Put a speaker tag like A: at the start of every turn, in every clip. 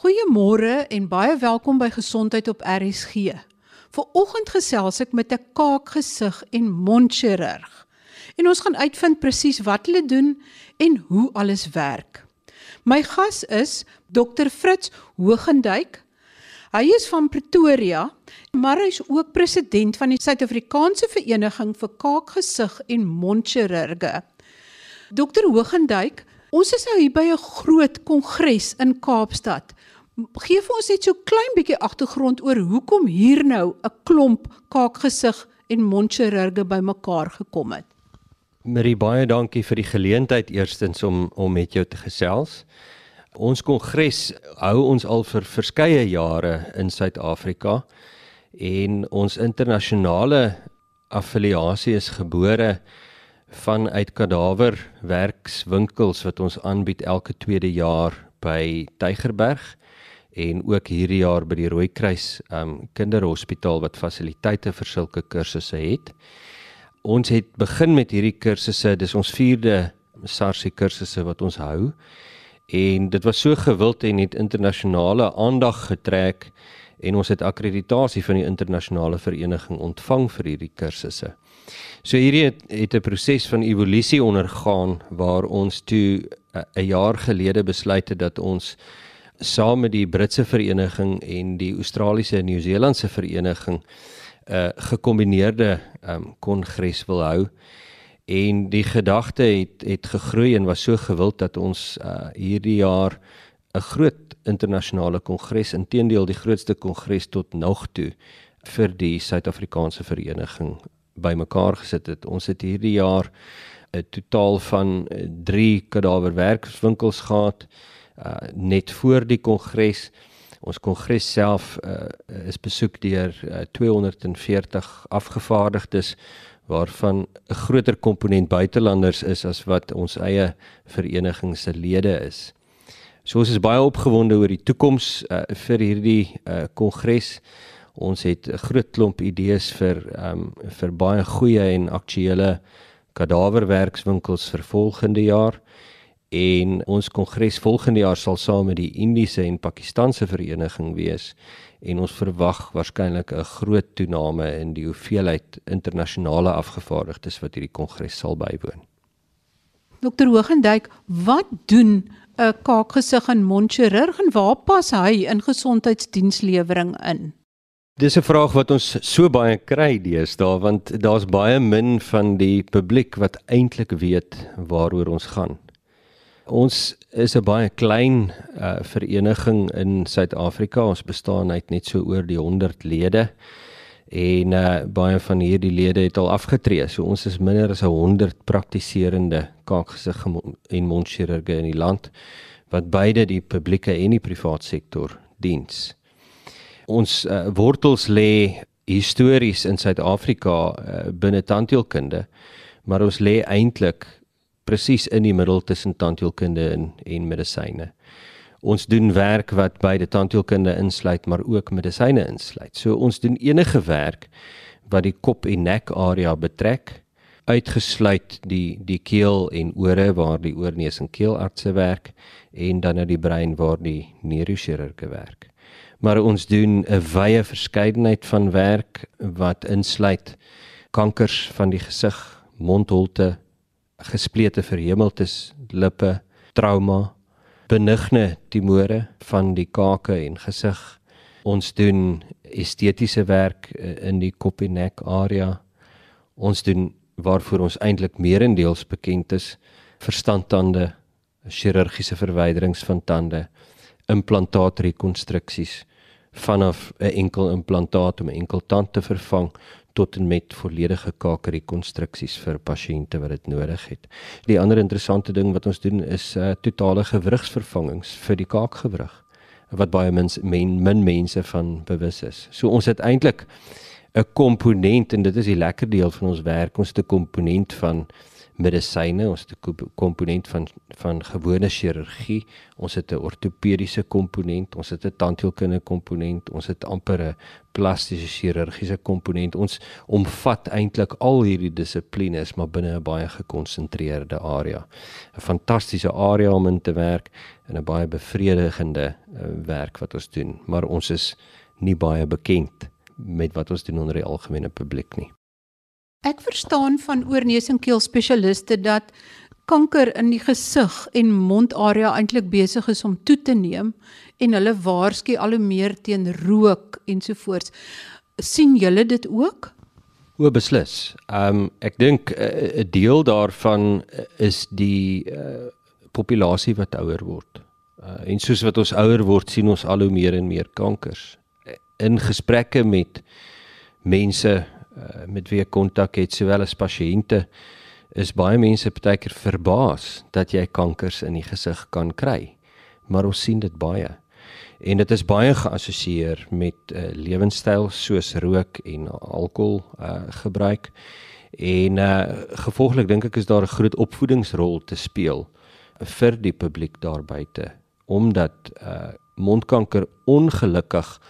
A: Goeiemôre en baie welkom by Gesondheid op RSG. Vanoggend gesels ek met 'n kaakgesig en mondchirurg. En ons gaan uitvind presies wat hulle doen en hoe alles werk. My gas is Dr Fritz Hogenduyk. Hy is van Pretoria, maar hy is ook president van die Suid-Afrikaanse Vereniging vir Kaakgesig en Mondchirurge. Dr Hogenduyk, ons is nou hier by 'n groot kongres in Kaapstad Geef vir ons net so klein bietjie agtergrond oor hoekom hier nou 'n klomp kaakgesig en mondchirurge bymekaar gekom het.
B: Marie baie dankie vir die geleentheid eerstens om om met jou te gesels. Ons kongres hou ons al vir verskeie jare in Suid-Afrika en ons internasionale affiliasie is gebore vanuit kadaverwerkswinkels wat ons aanbied elke tweede jaar by Tygerberg en ook hierdie jaar by die Rooikruis um kinderhospitaal wat fasiliteite vir sulke kursusse het. Ons het begin met hierdie kursusse, dis ons 4de SARSie kursusse wat ons hou. En dit was so gewild en het internasionale aandag getrek en ons het akkreditasie van die internasionale vereniging ontvang vir hierdie kursusse. So hierdie het, het 'n proses van evolusie ondergaan waar ons toe 'n jaar gelede besluit het dat ons saam met die Britse vereniging en die Australiese en Nieu-Seelandse vereniging 'n uh, gekombineerde um, kongres wil hou en die gedagte het het gegroei en was so gewild dat ons uh, hierdie jaar 'n groot internasionale kongres intedeel die grootste kongres tot nog toe vir die Suid-Afrikaanse vereniging bymekaar gesit het. Ons het hierdie jaar 'n totaal van 3 kadaverwerkswinkels gehad uh, net voor die kongres. Ons kongres self uh, is besoek deur uh, 240 afgevaardigdes waarvan 'n groter komponent buitelanders is as wat ons eie vereniging se lede is. So ons is baie opgewonde oor die toekoms uh, vir hierdie uh, kongres. Ons het 'n groot klomp idees vir um, vir baie goeie en aktuelle kadaverwerkswinkels vir volgende jaar en ons kongres volgende jaar sal saam met die Indiese en Pakistanse vereniging wees en ons verwag waarskynlik 'n groot toename in die hoeveelheid internasionale afgevaardigdes wat hierdie kongres sal bywoon.
A: Dr. Hogenduyk, wat doen 'n kaakgesig en mondchirurg en waar pas hy in gesondheidsdienslewering in?
B: Dis 'n vraag wat ons so baie kry deesdae want daar's baie min van die publiek wat eintlik weet waaroor ons gaan. Ons is 'n baie klein uh, vereniging in Suid-Afrika. Ons bestaan uit net so oor die 100 lede en uh, baie van hierdie lede het al afgetree. So ons is minder as 100 praktiserende kaakgesig en mondchirurge in die land wat beide die publieke en die privaat sektor diens. Ons uh, wortels lê histories in Suid-Afrika uh, binne tandheelkunde, maar ons lê eintlik presies in die middel tussen tandheelkunde en en medisyne. Ons doen werk wat beide tandheelkunde insluit maar ook medisyne insluit. So ons doen enige werk wat die kop en nek area betrek uitgesluit die die keel en ore waar die oorneus en keelartse werk en dan na die brein waar die neurochirurge werk. Maar ons doen 'n wye verskeidenheid van werk wat insluit kankers van die gesig, mondholte, gesplete verhemeltes lippe, trauma, benigne tumore van die kake en gesig. Ons doen estetiese werk eh, in die kop en nek area. Ons doen waarvoor ons eintlik meerendeels bekend is, verstandtande, chirurgiese verwyderings van tande, implantaatrekonstruksies vanaf 'n enkel implantaat om 'n enkel tand te vervang tot en met volledige kaakrekonstruksies vir pasiënte wat dit nodig het. Die ander interessante ding wat ons doen is uh, totale gewrigsvervangings vir die kaakgewrig wat baie mens, men, min mense van bewus is. So ons het eintlik 'n komponent en dit is die lekker deel van ons werk, ons het 'n komponent van medisyne, ons het 'n komponent van van gewone chirurgie, ons het 'n ortopediese komponent, ons het 'n tandheelkundige komponent, ons het amper 'n plastiese chirurgiese komponent. Ons omvat eintlik al hierdie dissiplines maar binne 'n baie gekonsentreerde area. 'n Fantastiese area om in te werk en 'n baie bevredigende uh, werk wat ons doen, maar ons is nie baie bekend met wat ons doen onder die algemene publiek nie.
A: Ek verstaan van oorneus en keel spesialiste dat kanker in die gesig en mondarea eintlik besig is om toe te neem en hulle waarsku al hoe meer teen rook ensovoorts. sien julle dit ook?
B: O beslis. Ehm um, ek dink eh, 'n uh, deel daarvan is die uh, populasie wat ouer word. Uh, en soos wat ons ouer word, sien ons al hoe meer en meer kankers. In gesprekke met mense uh, met wie kontak het sowel as pasiënte is baie mense partykeer verbaas dat jy kankers in die gesig kan kry. Maar ons sien dit baie. En dit is baie geassosieer met 'n uh, eh, lewenstyl soos rook en alkohol uh, gebruik. En uh, gevolglik dink ek is daar 'n groot opvoedingsrol te speel vir die publiek daar buite omdat uh, mondkanker ongelukkig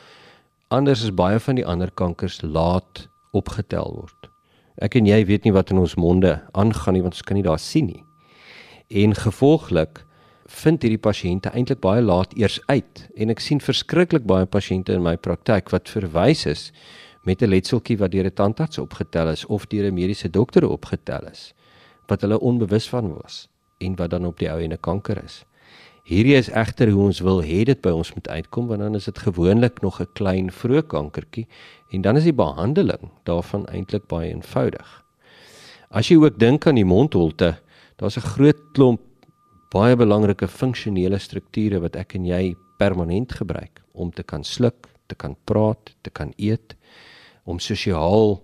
B: anders as baie van die ander kankers laat opgetel word. Ek en jy weet nie wat in ons monde aangaan nie want ons kan nie daar sien nie. En gevolglik vind hierdie pasiënte eintlik baie laat eers uit en ek sien verskriklik baie pasiënte in my praktyk wat verwys is met 'n letseltjie wat deur 'n tandarts opgetel is of deur 'n mediese dokter opgetel is wat hulle onbewus van was en wat dan op die ou en 'n kanker is. Hierdie is egter hoe ons wil hê dit by ons moet uitkom want dan is dit gewoonlik nog 'n klein vroeë kankertjie en dan is die behandeling daarvan eintlik baie eenvoudig. As jy ook dink aan die mondholte, daar's 'n groot klomp baie belangrike funksionele strukture wat ek en jy permanent gebruik om te kan sluk, te kan praat, te kan eet, om sosiaal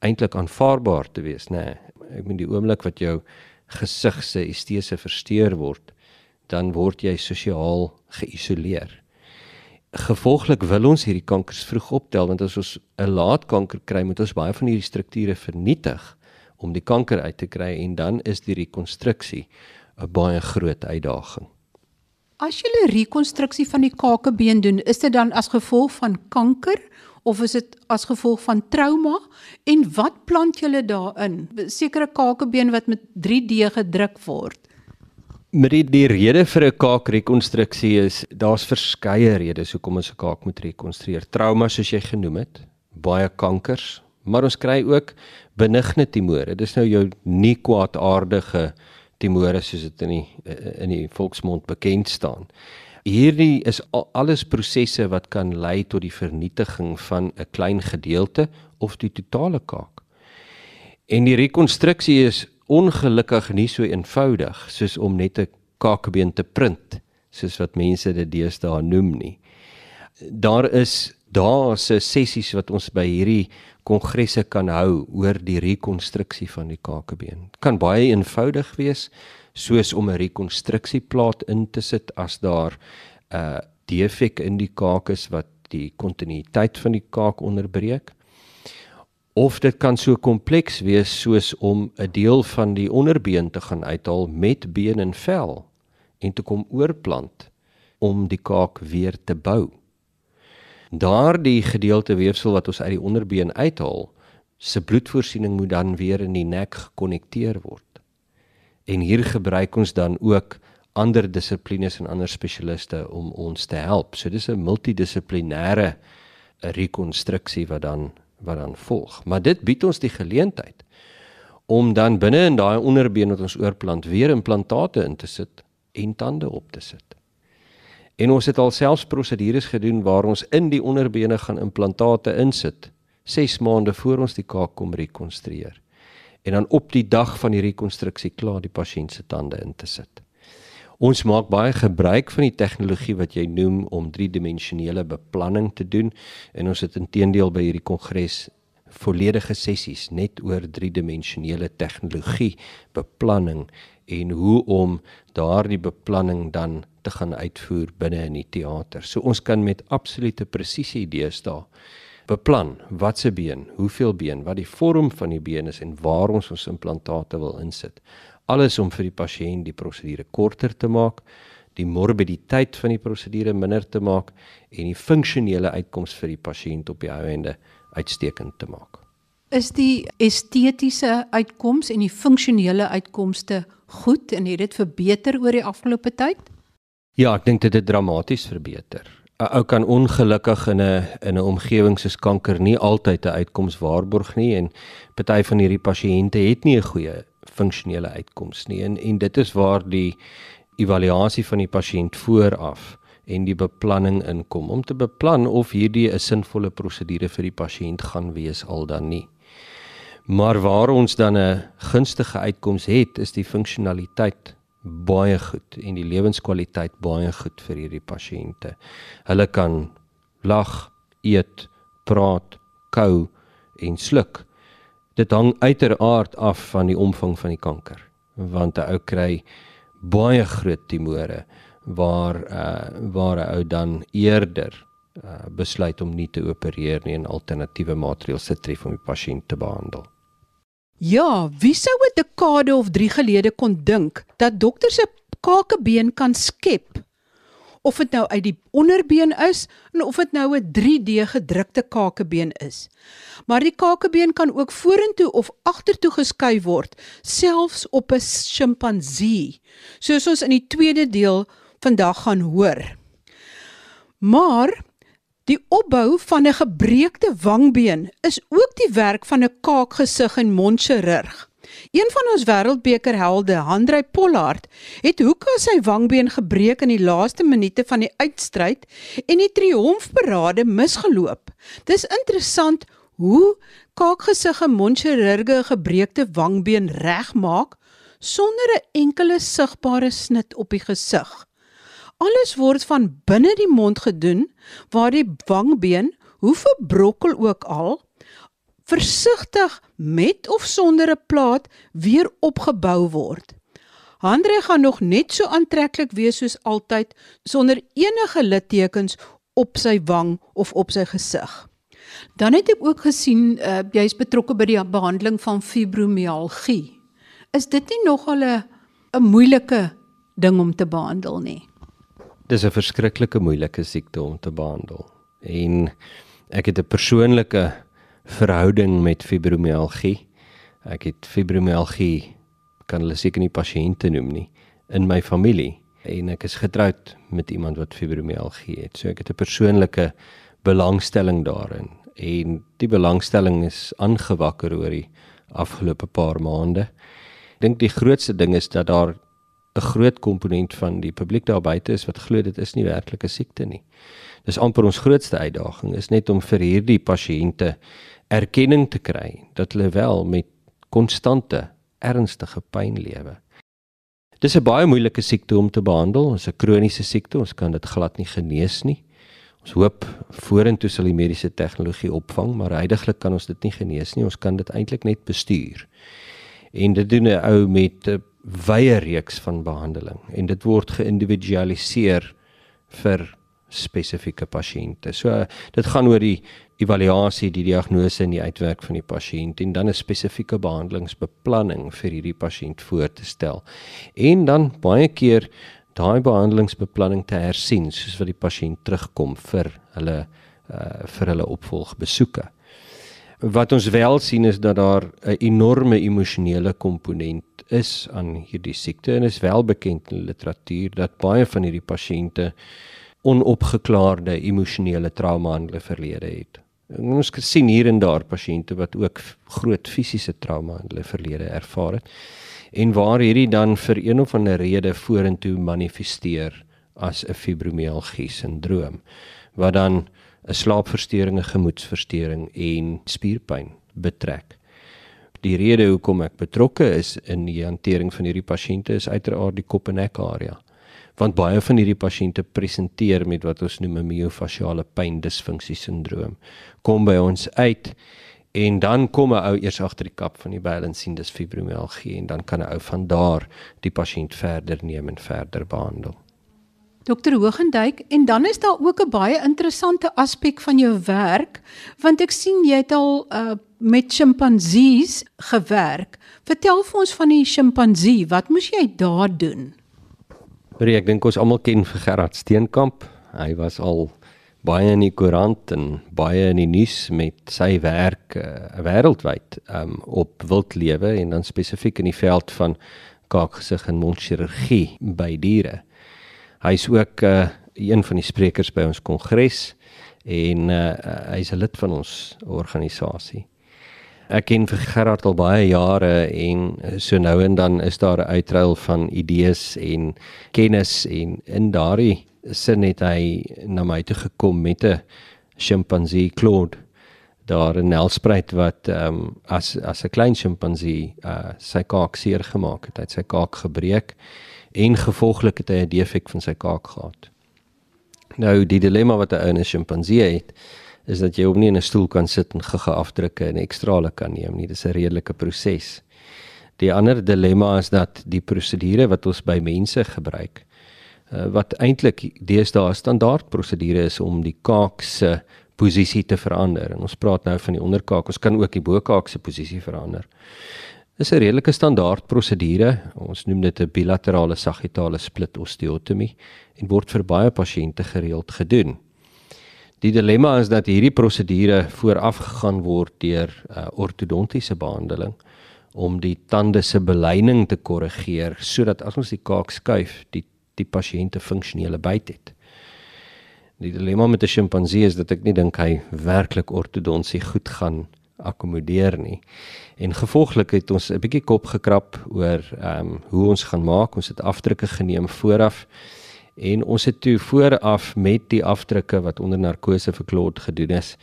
B: eintlik aanvaarbaar te wees, nê. Nee, ek meen die oomblik wat jou gesig se estese versteur word, dan word jy sosiaal geïsoleer. Gevolglik wil ons hierdie kankers vroeg optel want as ons 'n laat kanker kry, moet ons baie van hierdie strukture vernietig om die kanker uit te kry en dan is die rekonstruksie 'n baie groot uitdaging.
A: As jy 'n rekonstruksie van die kakebeen doen, is dit dan as gevolg van kanker of is dit as gevolg van trauma en wat plant julle daarin? Sekere kakebeen wat met 3D gedruk word.
B: Met die, die rede vir 'n kaakrekonstruksie is daar's verskeie redes hoekom ons 'n kaak moet rekonstrueer. Trauma soos jy genoem het, baie kankers, maar ons kry ook benigne tumore. Dit is nou jou nie kwaadaardige tumore soos dit in die in die volksmond bekend staan. Hierdie is alles prosesse wat kan lei tot die vernietiging van 'n klein gedeelte of die totale kaak. En die rekonstruksie is ongelukkig nie so eenvoudig soos om net 'n kakebeen te print soos wat mense dit deesdae noem nie. Daar is daar se sessies wat ons by hierdie kongresse kan hou oor die rekonstruksie van die kakebeen. Kan baie eenvoudig wees soos om 'n rekonstruksieplaat in te sit as daar 'n uh, defek in die kaak is wat die kontinuïteit van die kaak onderbreek of dit kan so kompleks wees soos om 'n deel van die onderbeen te gaan uithaal met been en vel en te kom oorplant om die kaak weer te bou. Daardie gedeelte weefsel wat ons uit die onderbeen uithaal, se bloedvoorsiening moet dan weer in die nek gekonnekteer word. En hier gebruik ons dan ook ander dissiplines en ander spesialiste om ons te help. So dis 'n multidissiplinêre rekonstruksie wat dan wat dan volg. Maar dit bied ons die geleentheid om dan binne in daai onderbeen wat ons oorplant weer implantate in te sit en tande op te sit. En ons het alselfs prosedures gedoen waar ons in die onderbene gaan implantate insit 6 maande voor ons die kaak kom rekonstrueer. En dan op die dag van die rekonstruksie klaar die pasiënt se tande in te sit. Ons maak baie gebruik van die tegnologie wat jy noem om driedimensionele beplanning te doen en ons het intedeel by hierdie kongres volledige sessies net oor driedimensionele tegnologie, beplanning en hoe om daardie beplanning dan te gaan uitvoer binne in die teater. So ons kan met absolute presisie idees daar beplan wat se been, hoeveel been, wat die vorm van die been is en waar ons ons implantate wil insit. Alles om vir die pasiënt die prosedure korter te maak, die morbiditeit van die prosedure minder te maak en die funksionele uitkoms vir die pasiënt op die ou ende uitstekend te maak.
A: Is die estetiese uitkoms en die funksionele uitkomste goed en het dit verbeter oor die afgelope tyd?
B: Ja, ek dink dit het dramaties verbeter. 'n Ou kan ongelukkig in 'n in 'n omgewing soos kanker nie altyd 'n uitkoms waarborg nie en party van hierdie pasiënte het nie 'n goeie funksionele uitkoms nie en en dit is waar die evaluasie van die pasiënt vooraf en die beplanning inkom om te beplan of hierdie 'n sinvolle prosedure vir die pasiënt gaan wees al dan nie. Maar waar ons dan 'n gunstige uitkoms het, is die funksionaliteit baie goed en die lewenskwaliteit baie goed vir hierdie pasiënte. Hulle kan lag, eet, praat, kou en sluk. Dit hang uiteraard af van die omvang van die kanker, want 'n ou kry baie groot tumore waar uh waar 'n ou dan eerder uh besluit om nie te opereer nie en alternatiewe maatreëls te tref om die pasiënt te behandel.
A: Ja, wie sou 'n dekade of 3 gelede kon dink dat dokters se kakebeen kan skep? Of dit nou uit die onderbeen is en of dit nou 'n 3D gedrukte kakebeen is. Maar die kakebeen kan ook vorentoe of agtertoe geskuif word, selfs op 'n sjimpansee, soos ons in die tweede deel vandag gaan hoor. Maar Die opbou van 'n gebreekte wangbeen is ook die werk van 'n kaakgesig en mondchirurg. Een van ons wêreldbeker helde, Handrey Pollard, het hoeka sy wangbeen gebreek in die laaste minute van die uitstryd en die triomfparade misgeloop. Dis interessant hoe kaakgesige mondchirurge 'n gebreekte wangbeen regmaak sonder 'n enkele sigbare snit op die gesig. Alles word van binne die mond gedoen waar die wangbeen, hoe verbrokkel ook al, versigtig met of sonder 'n plaat weer opgebou word. Andre gaan nog net so aantreklik wees soos altyd sonder enige littekens op sy wang of op sy gesig. Dan het ek ook gesien uh, jy's betrokke by die behandeling van fibromialgie. Is dit nie nogal 'n 'n moeilike ding om te behandel nie?
B: dis 'n verskriklike moeilike siekte om te behandel. En ek het 'n persoonlike verhouding met fibromialgie. Ek het fibromialgie kan hulle seker nie pasiënte noem nie in my familie en ek is getroud met iemand wat fibromialgie het. So ek het 'n persoonlike belangstelling daarin en die belangstelling is aangewakker oor die afgelope paar maande. Ek dink die grootste ding is dat daar 'n groot komponent van die publiek daar buite is wat glo dit is nie werklike siekte nie. Dis amper ons grootste uitdaging is net om vir hierdie pasiënte erkenning te kry dat hulle wel met konstante ernstige pyn lewe. Dis 'n baie moeilike siekte om te behandel, dit is 'n kroniese siekte, ons kan dit glad nie genees nie. Ons hoop vorentoe sal die mediese tegnologie opvang, maar heidaglik kan ons dit nie genees nie, ons kan dit eintlik net bestuur. En dit doen 'n ou met 'n wye reeks van behandeling en dit word geïndividualiseer vir spesifieke pasiënte. So dit gaan oor die evaluasie, die diagnose en die uitwerk van die pasiënt en dan 'n spesifieke behandelingsbeplanning vir hierdie pasiënt voor te stel. En dan baie keer daai behandelingsbeplanning te hersien soos wat die pasiënt terugkom vir hulle uh vir hulle opvolgbesoeke. Wat ons wel sien is dat daar 'n enorme emosionele komponent is aan hierdie siekte en is wel bekend in literatuur dat baie van hierdie pasiënte onopgeklaarde emosionele trauma in hulle verlede het. En ons sien hier en daar pasiënte wat ook groot fisiese trauma in hulle verlede ervaar het en waar hierdie dan vir een of ander rede vorentoe manifesteer as 'n fibromialgie sindroom wat dan 'n slaapversteuring, 'n gemoedsversteuring en spierpyn betrek. Die rede hoekom ek betrokke is in die hantering van hierdie pasiënte is uiteraard die kop en nek area. Want baie van hierdie pasiënte presenteer met wat ons noem 'n miofasciale pyndisfunksie sindroom. Kom by ons uit en dan kom 'n ou eers agter die kap van die balance sien dis fibromialgie en dan kan 'n ou van daar die pasiënt verder neem en verder behandel.
A: Dokter Hogenduyk en dan is daar ook 'n baie interessante aspek van jou werk want ek sien jy het al uh, met sjimpansees gewerk. Vertel vir ons van die sjimpansee, wat moes jy daar doen?
B: Marie, ek dink ons almal ken vir Gerard Steenkamp. Hy was al baie in die koerant en baie in die nuus met sy werk uh, wêreldwyd um, op wildlewe en dan spesifiek in die veld van kaakgesig en mondchirurgie by diere. Hy's ook uh, een van die sprekers by ons kongres en uh, hy's 'n lid van ons organisasie. Ek ken vir Gerard al baie jare en so nou en dan is daar 'n uitruil van idees en kennis en in daardie sin het hy na my toe gekom met 'n sjimpansee Claude daar 'n nelspruit wat ehm um, as as 'n klein sjimpansee uh, sy kaak seer gemaak het, hy het sy kaak gebreek en gevolglik het hy 'n defek van sy kaak gehad. Nou die dilemma wat 'n ou 'n sjimpansee het, is dat jy hom nie in 'n stoel kan sit en gege afdrukke en ekstrale kan neem nie. Dis 'n redelike proses. Die ander dilemma is dat die prosedure wat ons by mense gebruik, uh, wat eintlik deesdae standaard prosedure is om die kaak se posisie te verander. En ons praat nou van die onderkaak. Ons kan ook die bokaak se posisie verander is 'n redelike standaard prosedure. Ons noem dit 'n bilaterale sagittale split osteotomie en word vir baie pasiënte gereeld gedoen. Die dilemma is dat hierdie prosedure vooraf gegaan word deur uh, ortodontiese behandeling om die tande se beleining te korrigeer sodat as ons die kaak skuif, die die pasiënte funksionele byt het. Die dilemma met 'n sjimpansee is dat ek nie dink hy werklik ortodonsie goed gaan akkommodeer nie. En gevolglik het ons 'n bietjie kop gekrap oor ehm um, hoe ons gaan maak. Ons het afdrukke geneem vooraf en ons het toe vooraf met die afdrukke wat onder narkose verklot gedoen is,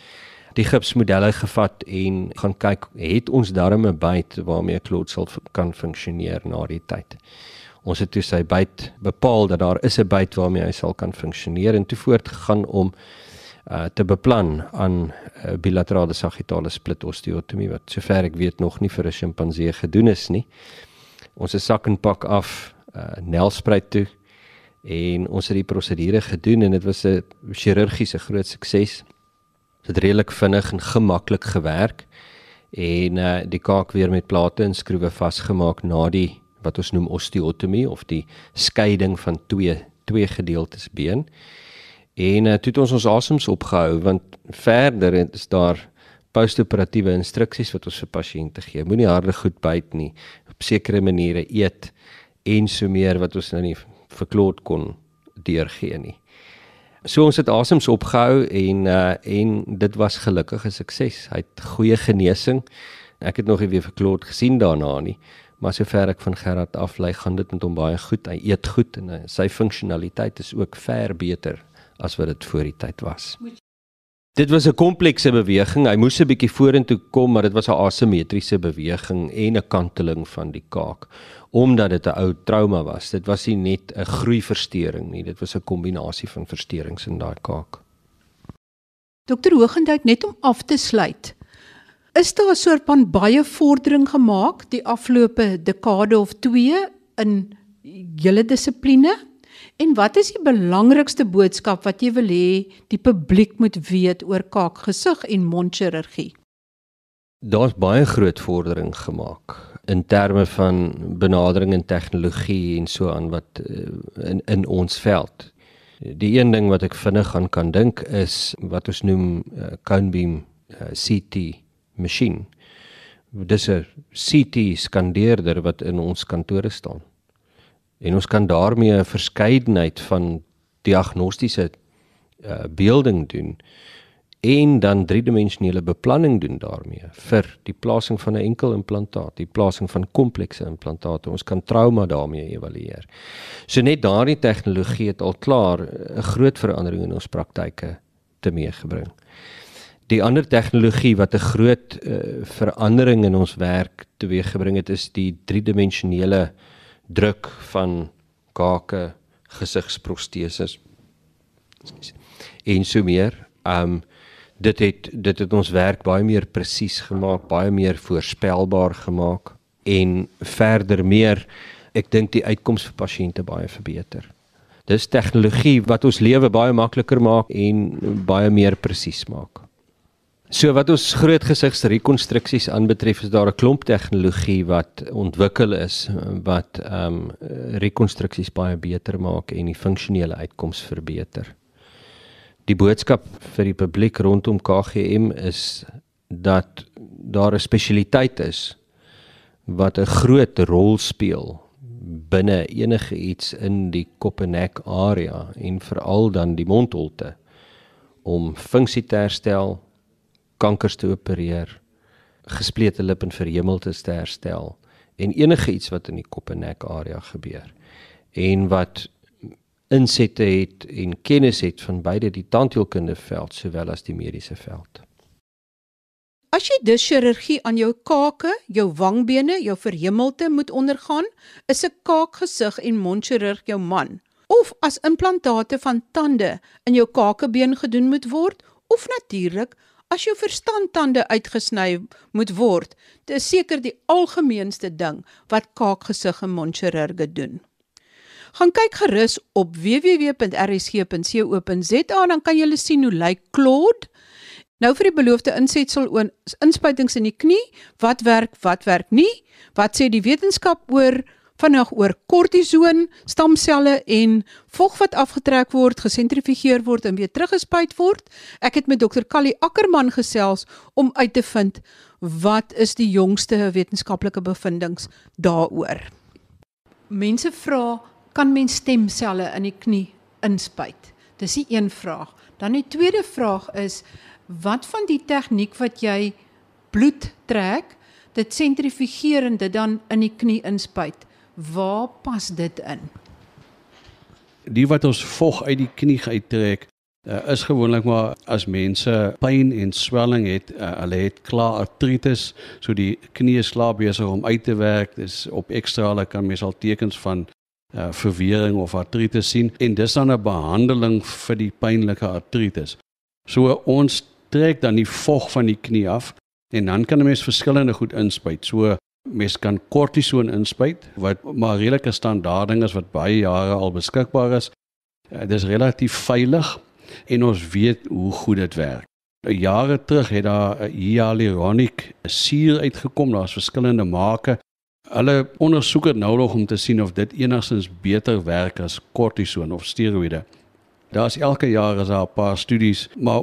B: die gipsmodelle gevat en gaan kyk het ons darme byt waarmee 'n klot sal kan funksioneer na die tyd. Ons het toe sy byt bepaal dat daar is 'n byt waarmee hy sal kan funksioneer en toe voortgegaan om uh te beplan aan uh, bilaterale sagittale split osteotomie wat sover ek weet nog nie vir 'n sjimpansee gedoen is nie. Ons is sak en pak af uh nelspruit toe en ons het die prosedure gedoen en dit was 'n chirurgiese groot sukses. Dit het redelik vinnig en gemaklik gewerk en uh die kaak weer met plate en skroewe vasgemaak na die wat ons noem osteotomie of die skeiding van twee twee gedeeltes been. En uh, toe het ons ons asems opgehou want verder is daar postoperatiewe instruksies wat ons vir pasiënte gee. Moenie harde goed byt nie. Op sekere maniere eet en so meer wat ons nou nie verkloot kon deurgee nie. So ons het asems opgehou en uh, en dit was gelukkig 'n sukses. Hy het goeie genesing. Ek het nog nie weer verkloot gesien daarna nie. Maar sover ek van Gerard aflei, gaan dit met hom baie goed. Hy eet goed en uh, sy funksionaliteit is ook ver beter as wat dit voor die tyd was. Dit was 'n komplekse beweging. Hy moes 'n bietjie vorentoe kom, maar dit was 'n asimetriese beweging en 'n kanteling van die kaak omdat dit 'n ou trauma was. Dit was nie net 'n groeiversteuring nie, dit was 'n kombinasie van versteurings in daai kaak.
A: Dokter Hoogenduyk net om af te sluit. Is daar 'n soort van baie vordering gemaak die afgelope dekade of 2 in julle dissipline? En wat is die belangrikste boodskap wat jy wil hê die publiek moet weet oor kaakgesig en mondchirurgie?
B: Daar's baie groot vordering gemaak in terme van benadering en tegnologie en so aan wat eh, in in ons veld. Die een ding wat ek vinnig aan kan dink is wat ons noem uh, cone beam uh, eh, CT masjien. Dis 'n CT skandeerder wat in ons kantore staan en ons kan daarmee 'n verskeidenheid van diagnostiese uh, beelding doen en dan driedimensionele beplanning doen daarmee vir die plasing van 'n enkel implantaat, die plasing van komplekse implantate. Ons kan trauma daarmee evalueer. So net daardie tegnologie het al klaar 'n groot verandering in ons praktyke te meegebring. Die ander tegnologie wat 'n groot uh, verandering in ons werk teweeggebring het is die driedimensionele uh, druk van kake, gesigsproteses. En so meer. Um dit het dit het ons werk baie meer presies gemaak, baie meer voorspelbaar gemaak en verder meer ek dink die uitkoms vir pasiënte baie verbeter. Dis tegnologie wat ons lewe baie makliker maak en baie meer presies maak. So wat ons groot gesigsrekonstruksies aanbetref is daar 'n klomp tegnologie wat ontwikkel is wat ehm um, rekonstruksies baie beter maak en die funksionele uitkoms verbeter. Die boodskap vir die publiek rondom KGM is dat daar 'n spesialiteit is wat 'n groot rol speel binne enige iets in die kop en nek area en veral dan die mondholte om funksie te herstel kankers te opereer, gesplete lip en verhemelte te herstel en enige iets wat in die kop en nek area gebeur en wat insette het en kennis het van beide die tandheelkunde veld sowel as die mediese veld.
A: As jy dus chirurgie aan jou kake, jou wangbene, jou verhemelte moet ondergaan, is 'n kaakgesig en mondchirurg jou man. Of as implantate van tande in jou kakebeen gedoen moet word, of natuurlik as jou verstandtande uitgesny moet word, dit is seker die algemeenste ding wat kaakgesig en mondchirurge doen. Gaan kyk gerus op www.rsg.co.za dan kan jy sien hoe lyk Claude. Nou vir die beloofde insetsel oor inspuitings in die knie, wat werk, wat werk nie? Wat sê die wetenskap oor vinnig oor kortison, stamselle en vog wat afgetrek word, gesentrifugeer word en weer teruggespuit word. Ek het met dokter Callie Ackerman gesels om uit te vind wat is die jongste wetenskaplike bevindinge daaroor. Mense vra, kan mens stemselle in die knie inspuit? Dis die een vraag. Dan die tweede vraag is wat van die tegniek wat jy bloed trek, dit sentrifugeer en dit dan in die knie inspuit? Waar pas dit in?
C: Die wat ons vog uit die knie uittrek, uh, is gewoonlik maar as mense pyn en swelling het, uh, hulle het klaar artritis, so die knie is klaar besig om uit te werk. Dis op ekstrale kan mens al tekens van uh, verwering of artritis sien en dis dan 'n behandeling vir die pynlike artritis. So ons trek dan die vog van die knie af en dan kan 'n mens verskillende goed inspuit. So mens kan kortison inspuit wat maar redelike standaard ding is wat baie jare al beskikbaar is. Uh, dit is relatief veilig en ons weet hoe goed dit werk. Jare terug het daar 'n hyaluronic suur uitgekom, daar's verskillende make. Hulle ondersoek dit nou nog om te sien of dit enigstens beter werk as kortison of steroïde. Daar's elke jaar is daar 'n paar studies, maar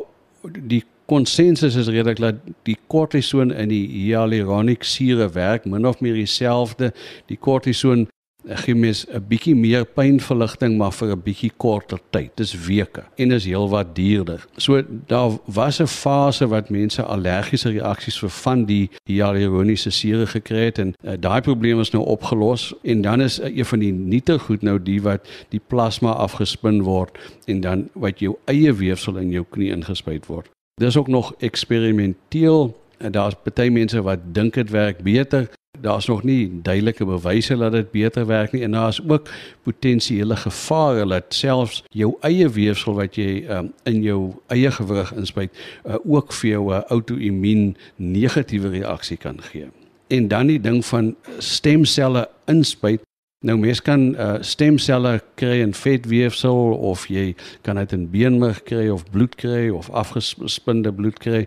C: die konsensus is redelik dat die kortison in die hyaluronic sure werk min of meer dieselfde. Die kortison gee mens 'n bietjie meer pynverligting maar vir 'n bietjie korter tyd. Dis weke en is heelwat duurder. So daar was 'n fase wat mense allergiese reaksies vir van die hyaluroniese sure gekry het en uh, daai probleem is nou opgelos en dan is uh, een van die nuute goed nou die wat die plasma afgespin word en dan wat jou eie weefsel in jou knie ingespuit word. Dis ook nog eksperimenteel en daar's baie mense wat dink dit werk beter. Daar's nog nie duidelike bewyse dat dit beter werk nie en daar's ook potensiële gevare dat selfs jou eie weefsel wat jy um, in jou eie gewrig inspuit, uh, ook vir jou 'n uh, outoimmuun negatiewe reaksie kan gee. En dan die ding van stemselle inspuit Nou mens kan uh, stemselle kry in vetweefsel of jy kan dit in beenmerg kry of bloed kry of afgespinde bloed kry.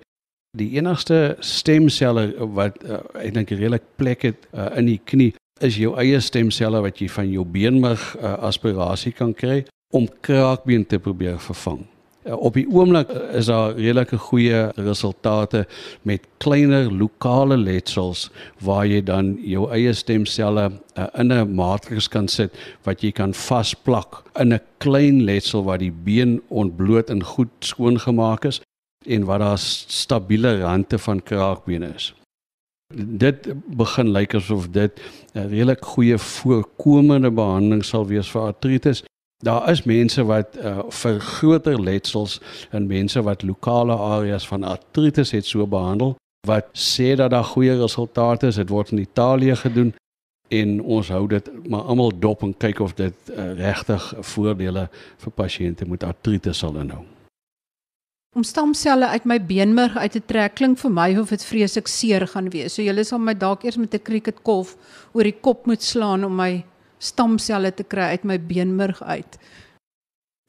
C: Die enigste stemselle wat uh, eintlik redelik plek het uh, in die knie is jou eie stemselle wat jy van jou beenmerg uh, aspirasie kan kry om kraakbeen te probeer vervang. Uh, op die oomblik uh, is daar redelike goeie resultate met kleiner lokale letsels waar jy dan jou eie stemselle uh, in 'n matriks kan sit wat jy kan vasplak in 'n klein letsel waar die been ontbloot en goed skoongemaak is en waar daar stabiele rande van kraakbene is. Dit begin lyk asof dit 'n redelik goeie voorkomende behandeling sal wees vir artritis Daar is mense wat uh, vir groter letsels en mense wat lokale areas van artritis het so behandel wat sê dat daar goeie resultate is. Dit word in Italië gedoen en ons hou dit maar almal dop en kyk of dit uh, regtig voordele vir pasiënte met artritis sal inhou.
A: Om stamselle uit my beenmerg uit te trek klink vir my of dit vreeslik seer gaan wees. So julle sal my dalk eers met 'n cricketkolf oor die kop moet slaan om my stamselle te kry uit my beenmerg uit.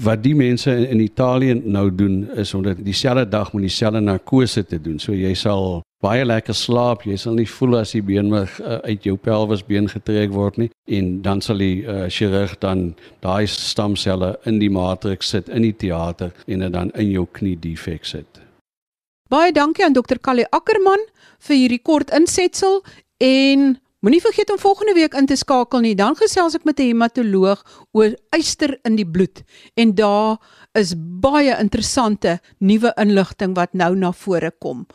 C: Wat die mense in, Italië nou doen is om dit dieselfde dag met dieselfde narkose te doen. So jy sal baie lekker slaap, jy sal nie voel as die beenmerg uh, uit jou pelvisbeen getrek word nie en dan sal die uh, chirurg dan daai stamselle in die matrix sit in die teater en dit dan in jou knie defek sit.
A: Baie dankie aan dokter Callie Ackerman vir hierdie kort insetsel en moenie vergeet om volgende week in te skakel nie. Dan gesels ek met 'n hematoloog oor yster in die bloed en daar is baie interessante nuwe inligting wat nou na vore kom.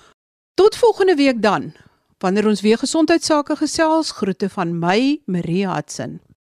A: Tot volgende week dan. Wanneer ons weer gesondheidsake gesels, groete van my, Marie Hudson.